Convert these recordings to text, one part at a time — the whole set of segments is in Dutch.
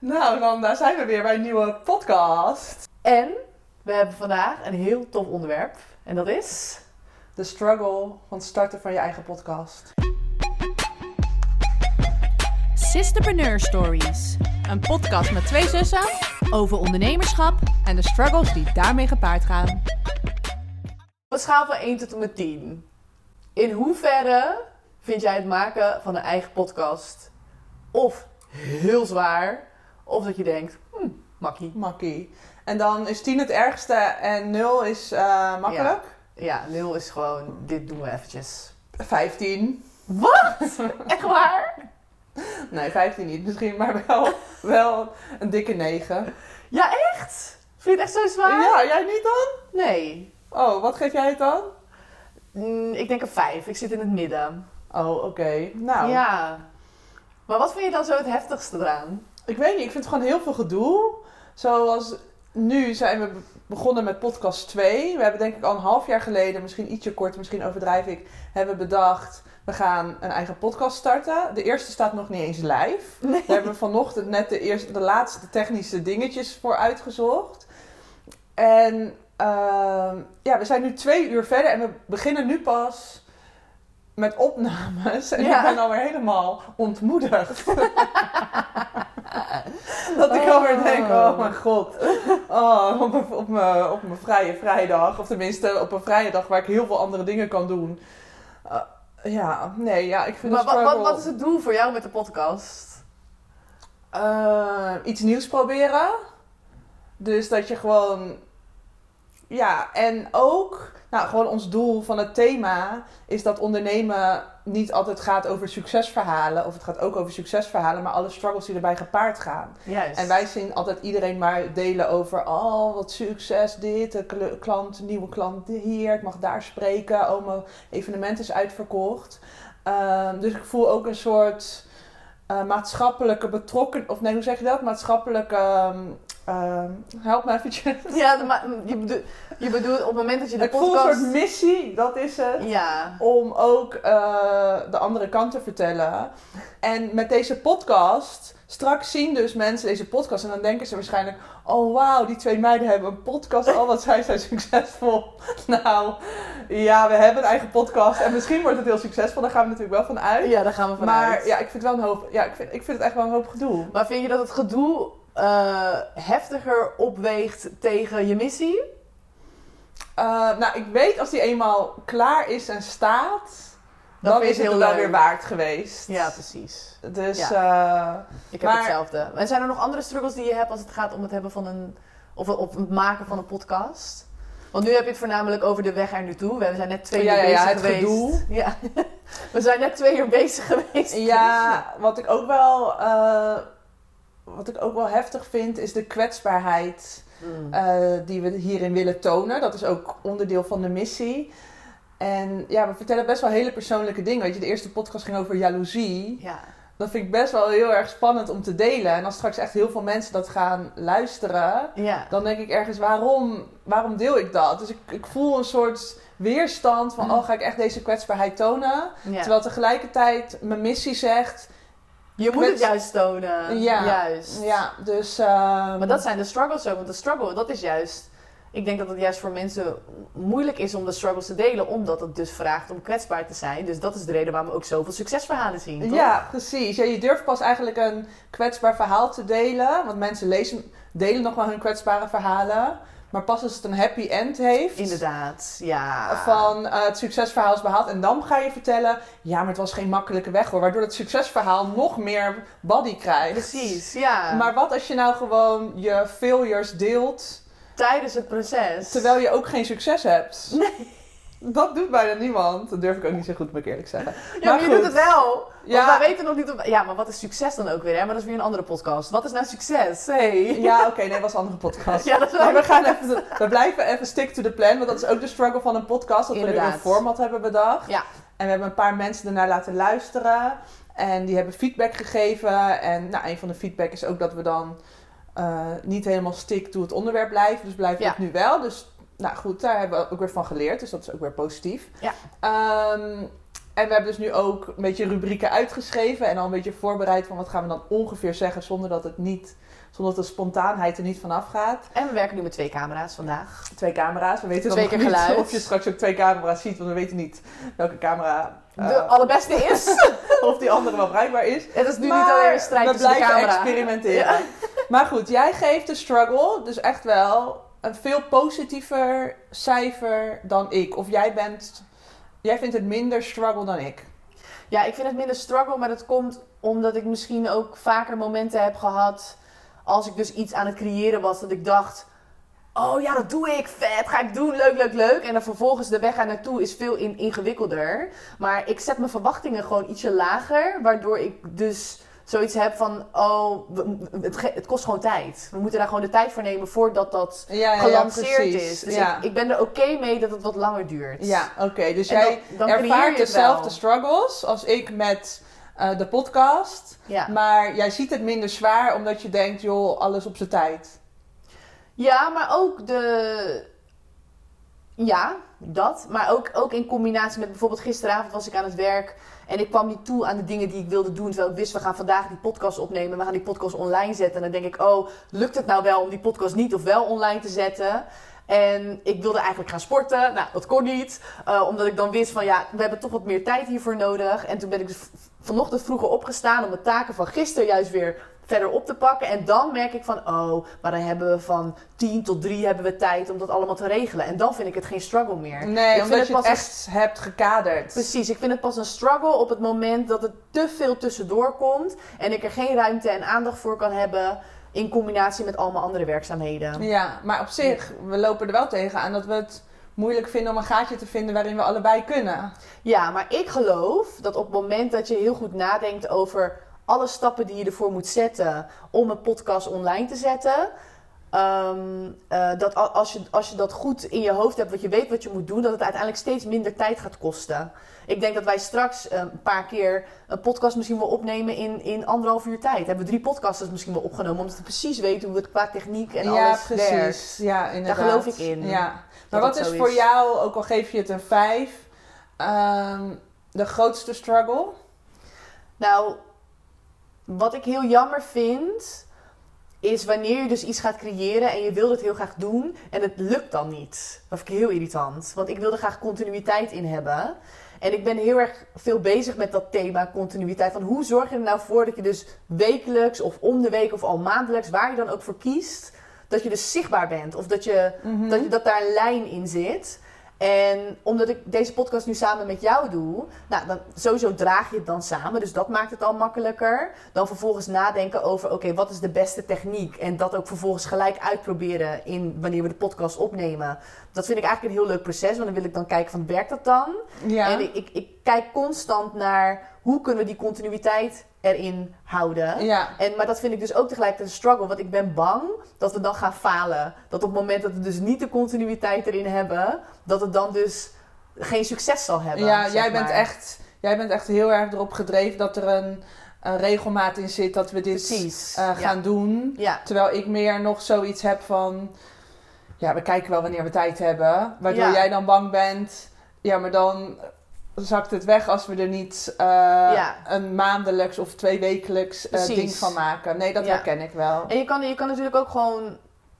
Nou, dan daar zijn we weer bij een nieuwe podcast. En we hebben vandaag een heel tof onderwerp. En dat is... De struggle van het starten van je eigen podcast. Sisterpreneur Stories. Een podcast met twee zussen over ondernemerschap en de struggles die daarmee gepaard gaan. Op een schaal van 1 tot en met 10. In hoeverre vind jij het maken van een eigen podcast of heel zwaar, of dat je denkt, hm, makkie. Makkie. En dan is 10 het ergste en 0 is eh, makkelijk. Ja, nul is gewoon, dit doen we eventjes. 15. Wat? Echt waar? Nee, 15 niet misschien, maar wel, wel een dikke 9. Ja, echt? Vind je het echt zo zwaar? Ja, jij niet dan? Nee. Oh, wat geef jij het dan? Mm, ik denk een 5. Ik zit in het midden. Oh, oké. Nou, Ja. Maar wat vind je dan zo het heftigste eraan? Ik weet niet. Ik vind het gewoon heel veel gedoe. Zoals nu zijn we begonnen met podcast 2. We hebben denk ik al een half jaar geleden, misschien ietsje korter, misschien overdrijf ik, hebben bedacht... We gaan een eigen podcast starten. De eerste staat nog niet eens live. Nee. Daar hebben we vanochtend net de, eerste, de laatste technische dingetjes voor uitgezocht. En ehm, ja, we zijn nu twee uur verder en we beginnen nu pas met opnames. En Ja. ik ben alweer helemaal ontmoedigd. dat ik alweer denk, oh mijn god. Oh, op, mijn, op, mijn, op mijn vrije vrijdag. Of tenminste op een vrije dag waar ik heel veel andere dingen kan doen. Eh, ja, nee, ja, ik vind Maar het wat, wat is het doel voor jou met de podcast? Eh, iets nieuws proberen. Dus dat je gewoon. Ja, en ook. Nou, gewoon ons doel van het thema is dat ondernemen niet altijd gaat over succesverhalen. Of het gaat ook over succesverhalen, maar alle struggles die erbij gepaard gaan. Juist. En wij zien altijd iedereen maar delen over, oh wat succes dit, een kl- klant, nieuwe klant hier, ik mag daar spreken, oh mijn evenement is uitverkocht. Ehm, dus ik voel ook een soort eh, maatschappelijke betrokken, of nee hoe zeg je dat, maatschappelijke, ehm, ehm, help me eventjes. Ja, de ma- je, bedoelt, je bedoelt op het moment dat je de ik voel podcast... een soort missie, dat is het. Ja. Om ook eh, de andere kant te vertellen. En met deze podcast, straks zien dus mensen deze podcast en dan denken ze waarschijnlijk: oh wauw, die twee meiden hebben een podcast. Oh, wat zijn zij succesvol. Nou, ja, we hebben een eigen podcast en misschien wordt het heel succesvol. Daar gaan we natuurlijk wel van uit. Ja, daar gaan we vanuit. maar ja, ik vind wel een hoop. Ja, ik vind, ik vind het echt wel een hoop gedoe. Maar vind je dat het gedoe eh, heftiger opweegt tegen je missie? Eh, nou, ik weet als die eenmaal klaar is en staat, Dan is het wel weer waard geweest. Ja, precies. Dus eh, Ik heb Maar- hetzelfde. En zijn er nog andere struggles die je hebt als het gaat om het hebben van een... Of, of het maken van een podcast? Want nu heb je het voornamelijk over de weg er nu toe. We zijn net twee Ja, uur ja, ja, bezig het geweest. gedoe. Ja. We zijn net twee uur bezig geweest. Ja, wat ik ook wel, wat ik ook wel heftig vind, is de kwetsbaarheid Mm. eh, die we hierin willen tonen. Dat is ook onderdeel van de missie. En ja, we vertellen best wel hele persoonlijke dingen. Weet je, de eerste podcast ging over jaloezie. Ja. Dat vind ik best wel heel erg spannend om te delen. En als straks echt heel veel mensen dat gaan luisteren, Ja. dan denk ik ergens, waarom, waarom deel ik dat? Dus ik, ik voel een soort weerstand van, Mm. oh, ga ik echt deze kwetsbaarheid tonen? ja. Terwijl tegelijkertijd mijn missie zegt, Je moet het juist tonen. Ja. Juist. ja, dus... ehm, Maar dat zijn de struggles ook. Want de struggle, dat is juist... Ik denk dat het juist voor mensen moeilijk is om de struggles te delen. Omdat het dus vraagt om kwetsbaar te zijn. Dus dat is de reden waarom we ook zoveel succesverhalen zien, toch? Ja, precies. Ja, je durft pas eigenlijk een kwetsbaar verhaal te delen. Want mensen lezen, delen nog wel hun kwetsbare verhalen. Maar pas als het een happy end heeft. Inderdaad, ja. Van eh, het succesverhaal is behaald. En dan ga je vertellen. Ja, maar het was geen makkelijke weg hoor. Waardoor het succesverhaal nog meer body krijgt. Precies, ja. Maar wat als je nou gewoon je failures deelt. Tijdens het proces. Terwijl je ook geen succes hebt. Nee. Dat doet bijna niemand. Dat durf ik ook niet zo goed, moet ik eerlijk zeggen. Ja, maar je doet het wel. Ja. Want wij weten nog niet... Of... Ja, maar wat is succes dan ook weer? Hè? Maar dat is weer een andere podcast. Wat is nou succes? Hey. Ja, oké, nee, dat was een andere podcast. Ja, dat is Maar we, gaan even, we blijven even stick to the plan, want dat is ook de struggle van een podcast. Dat we nu een format hebben bedacht. Ja. En we hebben een paar mensen ernaar laten luisteren. En die hebben feedback gegeven. En nou, een van de feedback is ook dat we dan eh, niet helemaal stick to het onderwerp blijven. Dus blijven we Ja. het nu wel. Dus nou goed, daar hebben we ook weer van geleerd. Dus dat is ook weer positief. Ja. Ehm, En we hebben dus nu ook een beetje rubrieken uitgeschreven en al een beetje voorbereid van wat gaan we dan ongeveer zeggen zonder dat het niet, zonder dat de spontaanheid er niet vanaf gaat. En we werken nu met twee camera's vandaag. Twee camera's. We weten Twee nog keer niet of je straks ook twee camera's ziet, want we weten niet welke camera eh, De allerbeste is. of die andere wel bruikbaar is. Het is nu niet alleen een strijd we tussen de blijven camera. experimenteren. Maar goed, jij geeft de struggle dus echt wel een veel positiever cijfer dan ik. Of jij bent, jij vindt het minder struggle dan ik. Ja, ik vind het minder struggle, maar dat komt omdat ik misschien ook vaker momenten heb gehad als ik dus iets aan het creëren was dat ik dacht, oh ja, dat doe ik, vet, ga ik doen, leuk, leuk, leuk. En dan vervolgens de weg daar naartoe is veel in, ingewikkelder. Maar ik zet mijn verwachtingen gewoon ietsje lager, waardoor ik dus zoiets heb van, oh, het, het kost gewoon tijd. We moeten daar gewoon de tijd voor nemen voordat dat Ja, ja, ja, gelanceerd is. Dus ik, ik ben er oké mee dat het wat langer duurt. ja, oké. Dus En jij dan, dan creëer ervaart dezelfde struggles als ik met eh, de podcast. Ja. Maar jij ziet het minder zwaar omdat je denkt, joh, alles op zijn tijd. Ja, maar ook de. Ja, dat. Maar ook, ook in combinatie met bijvoorbeeld gisteravond was ik aan het werk. En ik kwam niet toe aan de dingen die ik wilde doen. Terwijl ik wist, we gaan vandaag die podcast opnemen. We gaan die podcast online zetten. En dan denk ik, oh, lukt het nou wel om die podcast niet of wel online te zetten? En ik wilde eigenlijk gaan sporten. Nou, dat kon niet. Eh, omdat ik dan wist van, ja, we hebben toch wat meer tijd hiervoor nodig. En toen ben ik dus vanochtend vroeger opgestaan om de taken van gisteren juist weer verder op te pakken. En dan merk ik van, oh, maar dan hebben we van 10 tot 3 hebben we tijd om dat allemaal te regelen. En dan vind ik het geen struggle meer. Ik Nee, vind omdat je het een- echt hebt gekaderd. Precies, ik vind het pas een struggle op het moment dat het te veel tussendoor komt. En ik er geen ruimte en aandacht voor kan hebben in combinatie met al mijn andere werkzaamheden. Ja, maar op zich, we lopen er wel tegen aan dat we het moeilijk vinden om een gaatje te vinden waarin we allebei kunnen. Ja, maar ik geloof dat op het moment dat je heel goed nadenkt over alle stappen die je ervoor moet zetten om een podcast online te zetten. Ehm, eh, dat als je, als je dat goed in je hoofd hebt, wat je weet wat je moet doen, dat het uiteindelijk steeds minder tijd gaat kosten. Ik denk dat wij straks een paar keer een podcast misschien wel opnemen in, in anderhalf uur tijd. Hebben we drie podcasts misschien wel opgenomen, omdat we precies weten hoe het qua techniek en ja, alles precies. werkt. Ja, inderdaad. geloof ik in. Ja. Maar wat is voor jou, ook al geef je het een 5, de grootste struggle? Nou, wat ik heel jammer vind, is wanneer je dus iets gaat creëren en je wil het heel graag doen en het lukt dan niet. Dat vind ik heel irritant, want ik wil er graag continuïteit in hebben. En ik ben heel erg veel bezig met dat thema continuïteit. Van hoe zorg je er nou voor dat je dus wekelijks of om de week of al maandelijks, waar je dan ook voor kiest, dat je dus zichtbaar bent. Of dat, je, Mhm. dat, je, dat daar een lijn in zit. En omdat ik deze podcast nu samen met jou doe, nou, dan sowieso draag je het dan samen. Dus dat maakt het al makkelijker. Dan vervolgens nadenken over, oké, wat is de beste techniek? En dat ook vervolgens gelijk uitproberen in wanneer we de podcast opnemen. Dat vind ik eigenlijk een heel leuk proces, want dan wil ik dan kijken van, werkt dat dan? Ja. En ik, ik, ik kijk constant naar hoe kunnen we die continuïteit erin houden. ja. En, maar dat vind ik dus ook tegelijkertijd een struggle. Want ik ben bang dat we dan gaan falen. Dat op het moment dat we dus niet de continuïteit erin hebben, dat het dan dus geen succes zal hebben. Ja, jij bent, echt, jij bent echt heel erg erop gedreven dat er een, een regelmaat in zit dat we dit eh, gaan ja. doen. Ja. Terwijl ik meer nog zoiets heb van... Ja, we kijken wel wanneer we tijd hebben. Waardoor jij dan bang bent... Ja, maar dan zakt het weg als we er niet eh, Ja. een maandelijks of twee wekelijks eh, ding van maken. Nee, dat Ja. herken ik wel. En je kan, je kan natuurlijk ook gewoon,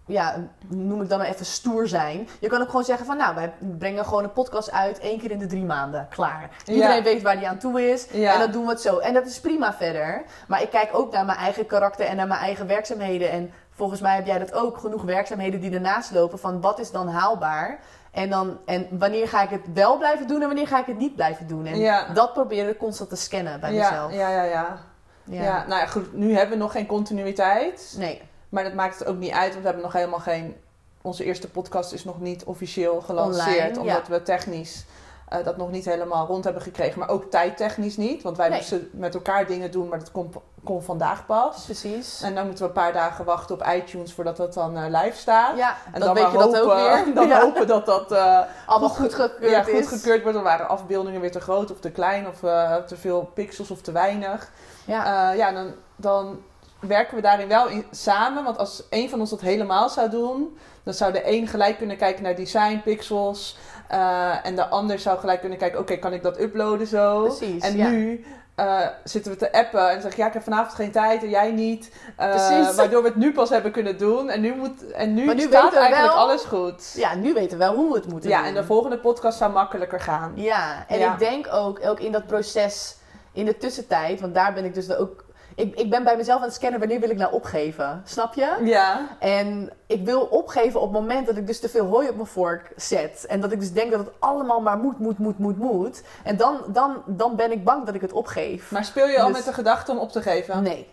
ja, noem ik dan maar even stoer zijn. Je kan ook gewoon zeggen van, nou, wij brengen gewoon een podcast uit één keer in de drie maanden. Klaar. Iedereen Ja. weet waar die aan toe is. En dan doen we het zo. En dat is prima verder. Maar ik kijk ook naar mijn eigen karakter en naar mijn eigen werkzaamheden. En volgens mij heb jij dat ook. Genoeg werkzaamheden die ernaast lopen. Van wat is dan haalbaar? En, dan, en wanneer ga ik het wel blijven doen en wanneer ga ik het niet blijven doen? En Ja. dat proberen ik constant te scannen bij ja, mezelf. ja, ja, ja, Ja. ja. Nou ja, goed. Nu hebben we nog geen continuïteit. Nee. Maar dat maakt het ook niet uit, want we hebben nog helemaal geen. Onze eerste podcast is nog niet officieel gelanceerd, Online, omdat we technisch eh, dat nog niet helemaal rond hebben gekregen, maar ook tijdtechnisch niet. Want wij Nee. moesten met elkaar dingen doen, maar dat kon, kon vandaag pas. Precies. En dan moeten we een paar dagen wachten op iTunes voordat dat dan eh, live staat. Ja, en dan, dan weet je dat ook weer. Dan Ja. hopen dat dat eh, Allemaal goedgekeurd ja, is. goedgekeurd wordt. Dan waren afbeeldingen weer te groot of te klein of te veel pixels of te weinig. Ja. Ja, dan, dan werken we daarin wel in, samen. Want als een van ons dat helemaal zou doen, dan zou de een gelijk kunnen kijken naar design, pixels, Eh, en de ander zou gelijk kunnen kijken, oké, kan ik dat uploaden zo? Precies, En ja. nu eh, zitten we te appen en zeg ik, ja, ik heb vanavond geen tijd en jij niet. Precies. Waardoor we het nu pas hebben kunnen doen. En nu, moet, en nu, staat we eigenlijk wel- alles goed. Ja, nu weten we wel hoe we het moeten Ja, doen. en de volgende podcast zou makkelijker gaan. Ja, en Ja. ik denk ook, ook in dat proces, in de tussentijd, want daar ben ik dus ook... Ik, ik ben bij mezelf aan het scannen, wanneer wil ik nou opgeven? Snap je? Ja, En ik wil opgeven op het moment dat ik dus te veel hooi op mijn vork zet. En dat ik dus denk dat het allemaal maar moet, moet, moet, moet, moet. En dan, dan, dan ben ik bang dat ik het opgeef. maar speel je al Dus- met de gedachte om op te geven? Nee.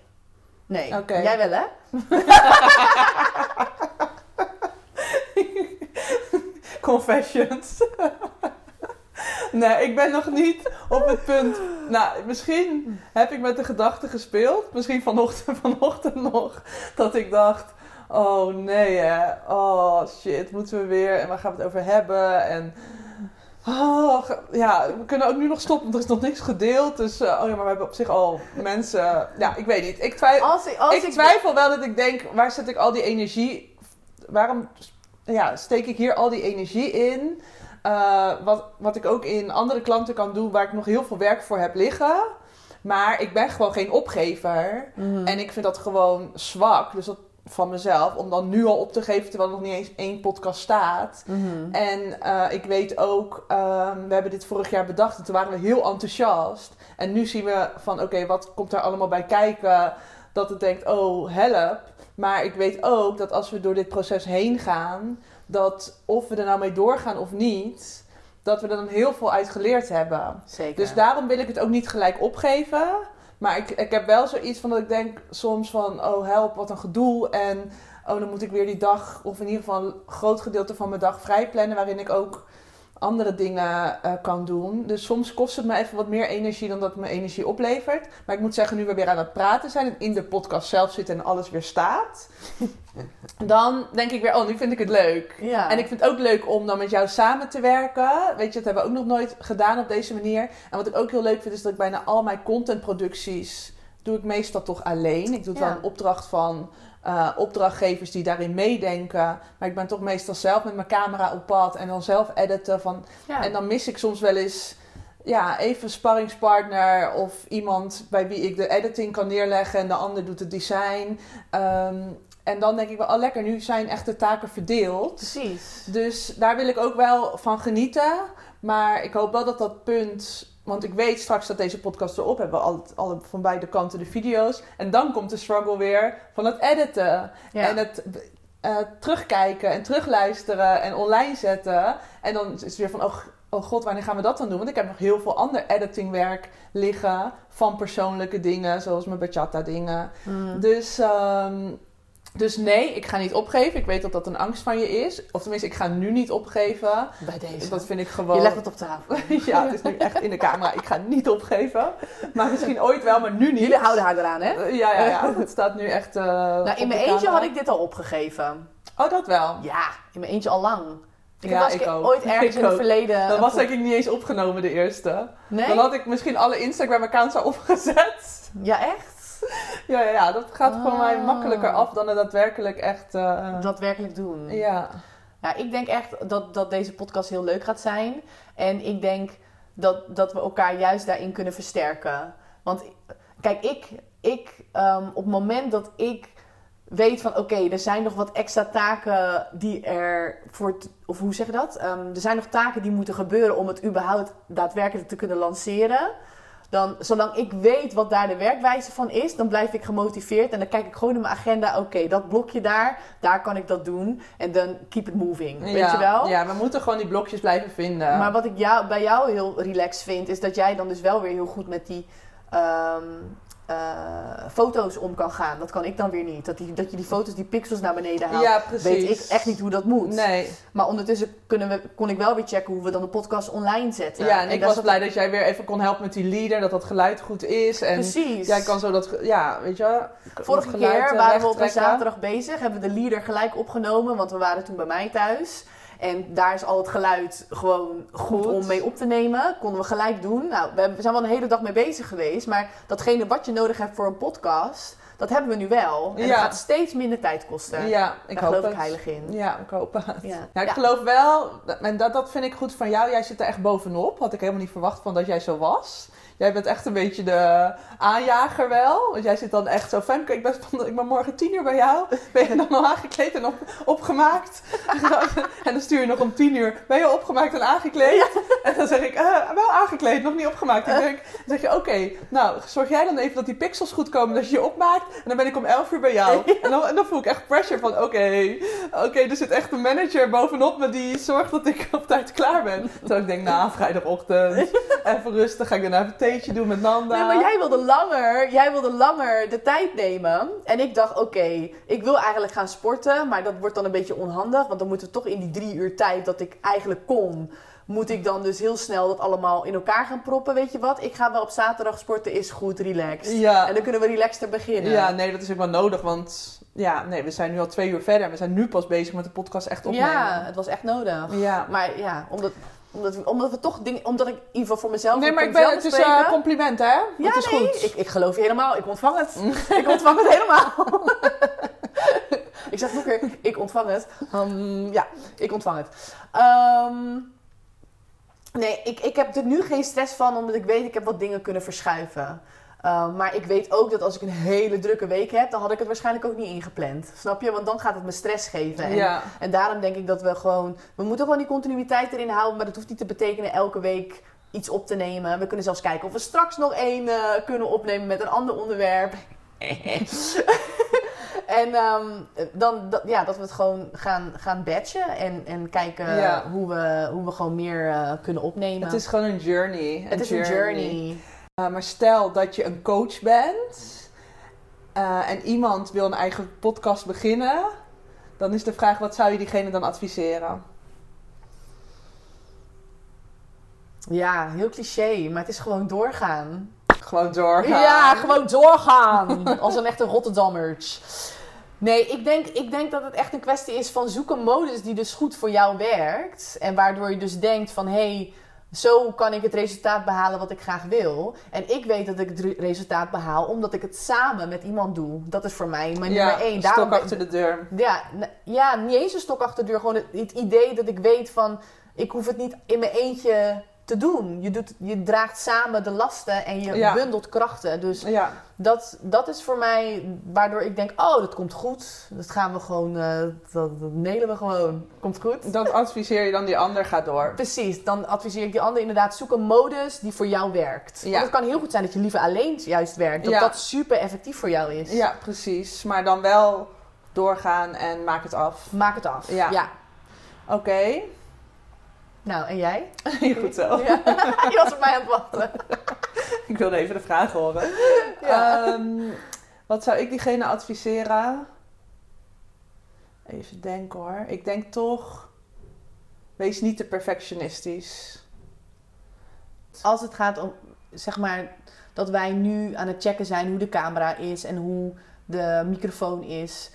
Nee. Oké. Jij wel, hè? Confessions. Nee, ik ben nog niet op het punt. Nou, misschien heb ik met de gedachte gespeeld. Misschien vanochtend, vanochtend nog. Dat ik dacht: oh nee, hè. Oh shit, moeten we weer. En waar gaan we het over hebben? En. Oh, ja, we kunnen ook nu nog stoppen, want er is nog niks gedeeld. Dus, eh, oh ja, maar we hebben op zich al mensen. Ja, ik weet niet. Ik twijfel. Als ik, als ik twijfel wel dat ik denk, waar zet ik al die energie... Waarom ja, steek ik hier al die energie in? Eh, wat, wat ik ook in andere klanten kan doen, waar ik nog heel veel werk voor heb liggen. Maar ik ben gewoon geen opgever. Mhm. En ik vind dat gewoon zwak. Dus dat van mezelf, om dan nu al op te geven terwijl er nog niet eens één podcast staat. Mhm. En eh, ik weet ook, ehm, we hebben dit vorig jaar bedacht en toen waren we heel enthousiast. En nu zien we van, oké, wat komt er allemaal bij kijken? Dat het denkt, oh, help. Maar ik weet ook dat als we door dit proces heen gaan, dat of we er nou mee doorgaan of niet, dat we er dan heel veel uit geleerd hebben. Zeker. Dus daarom wil ik het ook niet gelijk opgeven. Maar ik, ik heb wel zoiets van dat ik denk soms van, oh help, wat een gedoe. En oh, dan moet ik weer die dag, of in ieder geval een groot gedeelte van mijn dag vrij plannen, waarin ik ook andere dingen eh, kan doen. Dus soms kost het me even wat meer energie dan dat het me energie oplevert. Maar ik moet zeggen, nu we weer aan het praten zijn en in de podcast zelf zitten en alles weer staat, dan denk ik weer, oh, nu vind ik het leuk. ja. En ik vind het ook leuk om dan met jou samen te werken. Weet je, dat hebben we ook nog nooit gedaan op deze manier. En wat ik ook heel leuk vind, is dat ik bijna al mijn contentproducties doe ik meestal toch alleen. Ik doe Ja. wel een opdracht van eh, opdrachtgevers die daarin meedenken. Maar ik ben toch meestal zelf met mijn camera op pad en dan zelf editen. Van, ja. En dan mis ik soms wel eens ja, even een sparringspartner of iemand bij wie ik de editing kan neerleggen en de ander doet het design. Ehm, en dan denk ik wel, oh lekker, nu zijn echt de taken verdeeld. Precies. Dus daar wil ik ook wel van genieten. Maar ik hoop wel dat dat punt. Want ik weet straks dat deze podcast erop hebben. we Al, al van beide kanten de video's. En dan komt de struggle weer van het editen. Ja. En het eh, terugkijken en terugluisteren en online zetten. En dan is het weer van, oh, oh god, wanneer gaan we dat dan doen? Want ik heb nog heel veel ander editingwerk liggen. Van persoonlijke dingen, zoals mijn bachata dingen. Mm. Dus, ehm, dus nee, ik ga niet opgeven. Ik weet dat dat een angst van je is. Of tenminste, ik ga nu niet opgeven. Bij deze. Dat vind ik gewoon... Je legt het op tafel. ja, het is nu echt in de camera. Ik ga niet opgeven. Maar misschien ooit wel, maar nu niet. Jullie houden haar eraan, hè? Eh, ja, ja, ja. Het staat nu echt eh Nou, in mijn eentje had ik dit al opgegeven. Oh, dat wel. Ja, in mijn eentje al lang. Ik Ja, eens ik ook. ooit ergens Ik in het ook. verleden... Dat een was denk ik niet eens opgenomen, de eerste. Nee? Dan had ik misschien alle Instagram-accounts al opgezet. Ja, echt? Ja, ja, ja. Dat gaat voor mij Ah. makkelijker af dan het daadwerkelijk echt... eh, Daadwerkelijk doen. Ja. Ja, ik denk echt dat, dat deze podcast heel leuk gaat zijn. En ik denk dat, dat we elkaar juist daarin kunnen versterken. Want kijk, ik, ik ehm, op het moment dat ik weet van oké, er zijn nog wat extra taken die er voor, of hoe zeg je dat? Ehm, er zijn nog taken die moeten gebeuren om het überhaupt daadwerkelijk te kunnen lanceren. Dan, zolang ik weet wat daar de werkwijze van is, dan blijf ik gemotiveerd. En dan kijk ik gewoon in mijn agenda, oké, dat blokje daar, daar kan ik dat doen. En dan keep it moving, weet ja. je wel? Ja, we moeten gewoon die blokjes blijven vinden. Maar wat ik jou, bij jou heel relaxed vind, is dat jij dan dus wel weer heel goed met die ehm, eh, foto's om kan gaan. Dat kan ik dan weer niet. Dat, die, dat je die foto's, die pixels naar beneden haalt. ja. Weet ik echt niet hoe dat moet. Nee. Maar ondertussen kunnen we, kon ik wel weer checken hoe we dan de podcast online zetten. Ja, en ik was blij dat jij weer even kon helpen met die leader, dat dat geluid goed is. En Precies. jij kan zo dat, ja, weet je. Vorige keer eh, waren we op een zaterdag bezig. Hebben we de leader gelijk opgenomen. Want we waren toen bij mij thuis. En daar is al het geluid gewoon goed, Goed. om mee op te nemen. Konden we gelijk doen. Nou, we zijn wel een hele dag mee bezig geweest. Maar datgene wat je nodig hebt voor een podcast... Dat hebben we nu wel. En Ja. dat gaat steeds minder tijd kosten. Ja, ik Daar hoop geloof het. ik heilig in. Ja, ik hoop het. Ja. Ja, ik Ja. geloof wel, en dat, dat vind ik goed van jou. Jij zit er echt bovenop. Had ik helemaal niet verwacht van dat jij zo was. Jij bent echt een beetje de aanjager wel. Want jij zit dan echt zo, Femke, ik ben, van- ik ben morgen tien uur bij jou. Ben je dan al aangekleed en op, opgemaakt? en dan stuur je nog om tien uur, ben je opgemaakt en aangekleed? En dan zeg ik, eh, wel aangekleed, nog niet opgemaakt. Ik denk, dan zeg je, oké, nou, zorg jij dan even dat die pixels goed komen, dat je je opmaakt. En dan ben ik om elf uur bij jou. En, dan, en dan voel ik echt pressure van, oké, oké, er zit echt een manager bovenop me die zorgt dat ik op tijd klaar ben. Terwijl ik denk, nou, vrijdagochtend, even rustig, ga ik daarna even theetje doen met Nanda. Nee, maar jij wilde langer, jij wilde langer de tijd nemen. En ik dacht, oké, ik wil eigenlijk gaan sporten, maar dat wordt dan een beetje onhandig. Want dan moeten we toch in die drie uur tijd dat ik eigenlijk kon, moet ik dan dus heel snel dat allemaal in elkaar gaan proppen. Weet je wat? Ik ga wel op zaterdag sporten, is goed, relaxed. Ja. En dan kunnen we relaxter beginnen. Ja, nee, dat is ook wel nodig, want ja, nee, we zijn nu al twee uur verder en we zijn nu pas bezig met de podcast echt opnemen. Ja, het was echt nodig. Ja. Maar ja, omdat, omdat, omdat we toch dingen, omdat ik in ieder geval voor mezelf. Nee, maar ik ben, het spreken- een compliment, hè? Ja, dat is nee, goed. Ik, ik geloof je helemaal. Ik ontvang het. ik ontvang het helemaal. ik zeg nog keer, ik ontvang het. Ehm, ja, ik ontvang het. Ehm, nee, ik, ik heb er nu geen stress van, omdat ik weet ik heb wat dingen kunnen verschuiven. Ehm, maar ik weet ook dat als ik een hele drukke week heb, dan had ik het waarschijnlijk ook niet ingepland. Snap je? Want dan gaat het me stress geven. En, Ja. en daarom denk ik dat we gewoon... We moeten gewoon die continuïteit erin houden. Maar dat hoeft niet te betekenen elke week iets op te nemen. We kunnen zelfs kijken of we straks nog één eh, kunnen opnemen met een ander onderwerp. en ehm, dan dat, ja, dat we het gewoon gaan, gaan batchen. En, en kijken Ja. hoe, we, hoe we gewoon meer eh, kunnen opnemen. Het is gewoon een journey. Het is een journey. Uh, maar stel dat je een coach bent uh, en iemand wil een eigen podcast beginnen, dan is de vraag: wat zou je diegene dan adviseren? Ja, heel cliché. Maar het is gewoon doorgaan. Gewoon doorgaan. Ja, gewoon doorgaan. Als een echte Rotterdammers. Nee, ik denk, ik denk dat het echt een kwestie is van zoek een modus die dus goed voor jou werkt. En waardoor je dus denkt van, hé, hey, zo kan ik het resultaat behalen wat ik graag wil. En ik weet dat ik het re- resultaat behaal omdat ik het samen met iemand doe. Dat is voor mij mijn Ja, nummer één. Daarom stok achter de deur. ja, ja, niet eens een stok achter de deur. Gewoon het, het idee dat ik weet van... Ik hoef het niet in mijn eentje te doen. Je, doet, je draagt samen de lasten en je Ja. bundelt krachten. Dus Ja, dat, dat is voor mij waardoor ik denk... Oh, dat komt goed. Dat gaan we gewoon... eh, dat, dat mailen we gewoon. Komt goed. dat adviseer je dan die ander gaat door. Precies, dan adviseer ik die ander inderdaad, zoek een modus die voor jou werkt. Ja. Want het kan heel goed zijn dat je liever alleen juist werkt. Dat dat super effectief voor jou is. Ja, precies. Maar dan wel doorgaan en maak het af. Maak het af. Ja. ja. Oké, Nou, en jij? goed zo. Ja. Je was op mij aan het wachten. Ik wilde even de vraag horen. Ja. Ehm, wat zou ik diegene adviseren? Even denken hoor. Ik denk toch. Wees niet te perfectionistisch. Als het gaat om, zeg maar, dat wij nu aan het checken zijn hoe de camera is en hoe de microfoon is.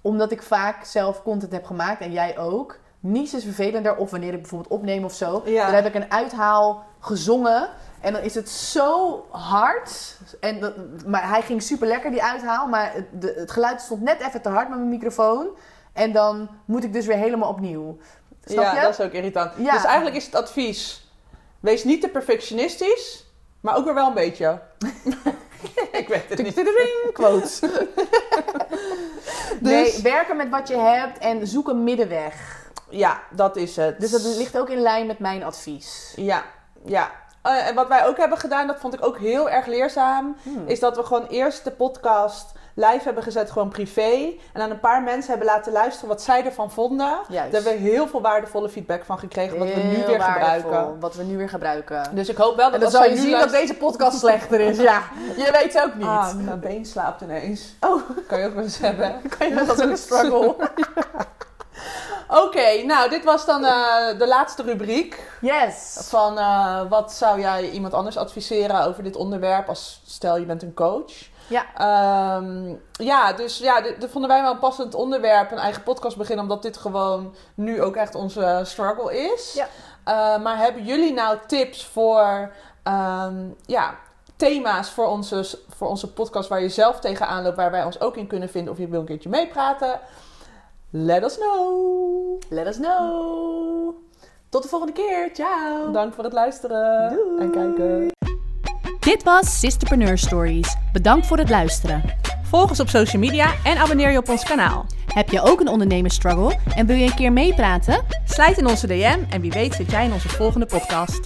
Omdat ik vaak zelf content heb gemaakt en jij ook. Niets is vervelender of wanneer ik bijvoorbeeld opneem of zo. Ja. Dan heb ik een uithaal gezongen. En dan is het zo hard. En dat, maar hij ging super lekker, die uithaal. Maar het, de- het geluid stond net even te hard met mijn microfoon. En dan moet ik dus weer helemaal opnieuw. Snap ja, je? dat is ook irritant. Ja. Dus eigenlijk is het advies: wees niet te perfectionistisch, maar ook weer wel een beetje. ik weet het niet. Quotes. Dus- Nee, werken met wat je hebt en zoek een middenweg. Ja, dat is het. Dus dat ligt ook in lijn met mijn advies. Ja, ja. Eh, en wat wij ook hebben gedaan, dat vond ik ook heel erg leerzaam, Hmm. is dat we gewoon eerst de podcast live hebben gezet, gewoon privé. En aan een paar mensen hebben laten luisteren wat zij ervan vonden. Juist. Daar hebben we heel veel waardevole feedback van gekregen, wat we nu weer waardevol, gebruiken. Wat we nu weer gebruiken. Dus ik hoop wel dat als zal je nu zien dat deze podcast slechter is. Ja, je weet het ook niet. Ah, mijn been slaapt ineens. Oh. Kan je ook wel eens hebben. kan je dat als een struggle? Oké, nou dit was dan eh, de laatste rubriek. Yes. Van eh, wat zou jij iemand anders adviseren over dit onderwerp als stel je bent een coach? Ja. Ehm, ja, dus ja, dit, dit vonden wij wel een passend onderwerp, een eigen podcast beginnen, omdat dit gewoon nu ook echt onze struggle is. Ja. Eh, maar hebben jullie nou tips voor, ehm, ja, thema's voor onze, voor onze podcast waar je zelf tegenaan loopt, waar wij ons ook in kunnen vinden, of je wil een keertje meepraten, let us know. Let us know. Tot de volgende keer. Ciao. Dank voor het luisteren Doei. en kijken. Dit was Sisterpreneur Stories. Bedankt voor het luisteren. Volg ons op social media en abonneer je op ons kanaal. Heb je ook een ondernemersstruggle en wil je een keer meepraten? Slijt in onze DM en wie weet zit jij in onze volgende podcast.